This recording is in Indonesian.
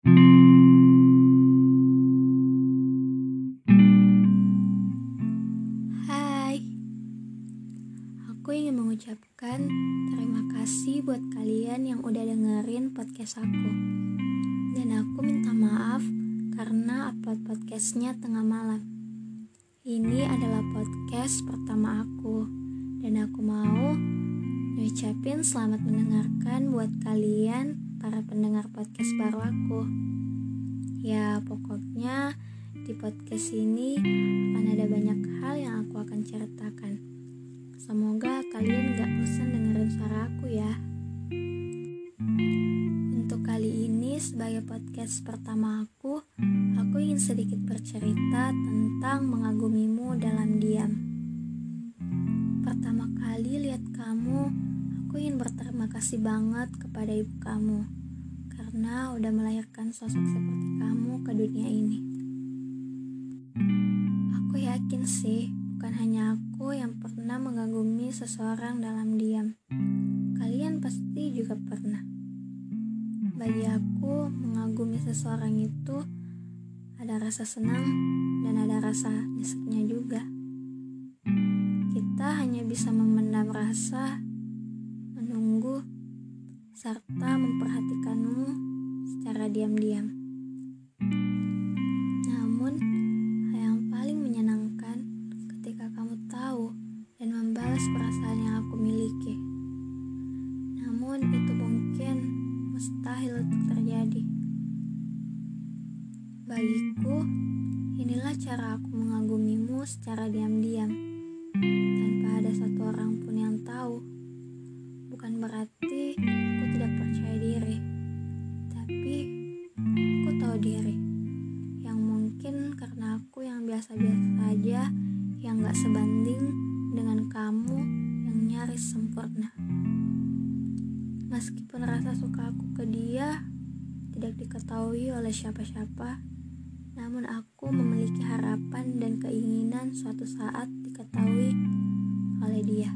Hai, aku ingin mengucapkan terima kasih buat kalian yang udah dengerin podcast aku. Dan aku minta maaf karena upload podcastnya tengah malam. Ini adalah podcast pertama aku, dan aku mau ngucapin selamat mendengarkan buat kalian para pendengar podcast baru aku. Ya, pokoknya di podcast ini akan ada banyak hal yang aku akan ceritakan. Semoga kalian gak bosan dengerin suara aku ya. Untuk kali ini sebagai podcast pertama aku, aku ingin sedikit bercerita tentang mengagumimu dalam diam. Pertama kali lihat kamu, aku ingin berterima kasih banget kepada ibu kamu karena udah melahirkan sosok seperti kamu ke dunia ini. Aku yakin sih, bukan hanya aku yang pernah mengagumi seseorang dalam diam. Kalian pasti juga pernah. Bagi aku, mengagumi seseorang itu ada rasa senang dan ada rasa nyeseknya juga. Kita hanya bisa memendam rasa, serta memperhatikanmu secara diam-diam. Namun, hal yang paling menyenangkan ketika kamu tahu dan membalas perasaan yang aku miliki. Namun, itu mungkin mustahil untuk terjadi. Bagiku, inilah cara aku mengagumimu secara diam-diam, tanpa ada satu orang pun yang tahu. Bukan berarti diri. Yang mungkin karena aku yang biasa-biasa saja, yang gak sebanding dengan kamu yang nyaris sempurna. Meskipun rasa suka aku ke dia tidak diketahui oleh siapa-siapa, namun aku memiliki harapan dan keinginan suatu saat diketahui oleh dia.